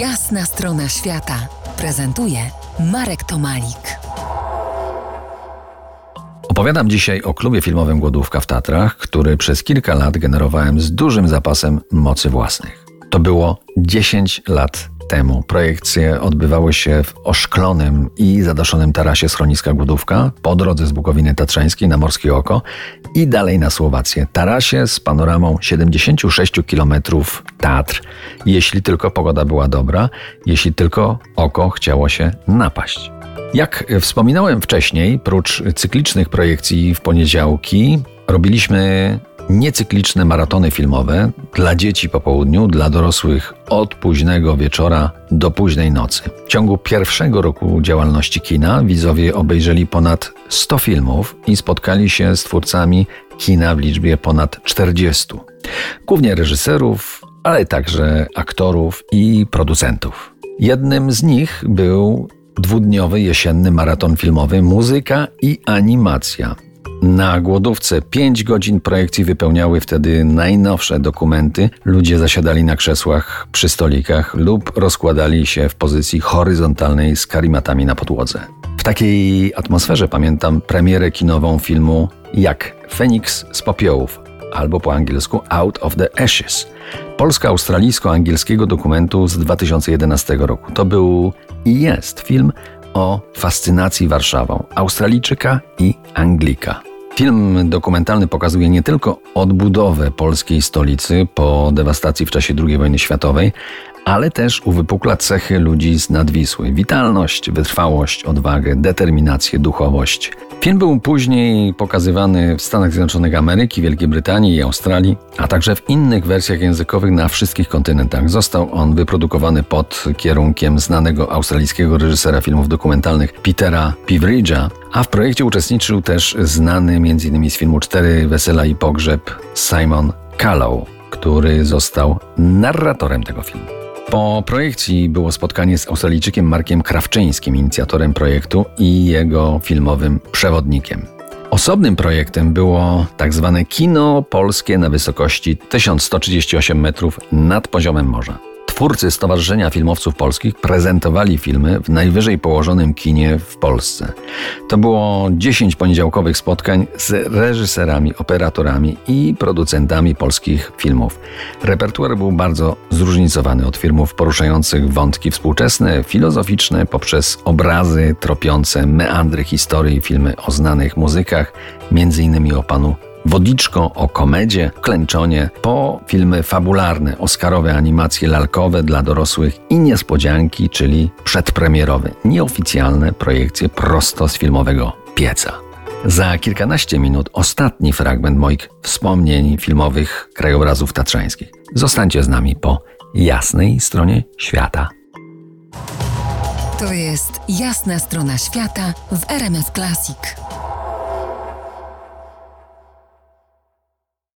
Jasna strona świata prezentuje Marek Tomalik. Opowiadam dzisiaj o klubie filmowym Głodówka w Tatrach, który przez kilka lat generowałem z dużym zapasem mocy własnych. To było 10 lat temu. Projekcje odbywały się w oszklonym i zadaszonym tarasie schroniska Głodówka po drodze z Bukowiny Tatrzańskiej na Morskie Oko i dalej na Słowację. Tarasie z panoramą 76 km Tatr, jeśli tylko pogoda była dobra, jeśli tylko oko chciało się napaść. Jak wspominałem wcześniej, prócz cyklicznych projekcji w poniedziałki, robiliśmy niecykliczne maratony filmowe dla dzieci po południu, dla dorosłych od późnego wieczora do późnej nocy. W ciągu pierwszego roku działalności kina widzowie obejrzeli ponad 100 filmów i spotkali się z twórcami kina w liczbie ponad 40. Głównie reżyserów, ale także aktorów i producentów. Jednym z nich był dwudniowy jesienny maraton filmowy Muzyka i animacja na głodówce 5 godzin projekcji wypełniały wtedy najnowsze dokumenty. Ludzie zasiadali na krzesłach przy stolikach lub rozkładali się w pozycji horyzontalnej z karimatami na podłodze. W takiej atmosferze pamiętam premierę kinową filmu Jak Feniks z popiołów albo po angielsku Out of the Ashes. Polsko-australijsko-angielskiego dokumentu z 2011 roku. To był i jest film o fascynacji Warszawą Australijczyka i Anglika. Film dokumentalny pokazuje nie tylko odbudowę polskiej stolicy po dewastacji w czasie II wojny światowej, ale też uwypukla cechy ludzi z nadwisły: witalność, wytrwałość, odwagę, determinację, duchowość. Film był później pokazywany w Stanach Zjednoczonych Ameryki, Wielkiej Brytanii i Australii, a także w innych wersjach językowych na wszystkich kontynentach. Został on wyprodukowany pod kierunkiem znanego australijskiego reżysera filmów dokumentalnych Petera Piveridge'a, a w projekcie uczestniczył też znany m.in. z filmu Cztery Wesela i Pogrzeb Simon Callow, który został narratorem tego filmu. Po projekcji było spotkanie z Australijczykiem Markiem Krawczyńskim, inicjatorem projektu i jego filmowym przewodnikiem. Osobnym projektem było tak zwane kino polskie na wysokości 1138 metrów nad poziomem morza. Twórcy Stowarzyszenia Filmowców Polskich prezentowali filmy w najwyżej położonym kinie w Polsce. To było 10 poniedziałkowych spotkań z reżyserami, operatorami i producentami polskich filmów. Repertuar był bardzo zróżnicowany od filmów poruszających wątki współczesne, filozoficzne, poprzez obrazy tropiące meandry historii, filmy o znanych muzykach, m.in. o panu Wodiczko o komedzie, klęczonie, po filmy fabularne, oscarowe animacje lalkowe dla dorosłych i niespodzianki, czyli przedpremierowe, nieoficjalne projekcje prosto z filmowego pieca. Za kilkanaście minut ostatni fragment moich wspomnień filmowych krajobrazów tatrzańskich. Zostańcie z nami po jasnej stronie świata. To jest jasna strona świata w RMS Classic.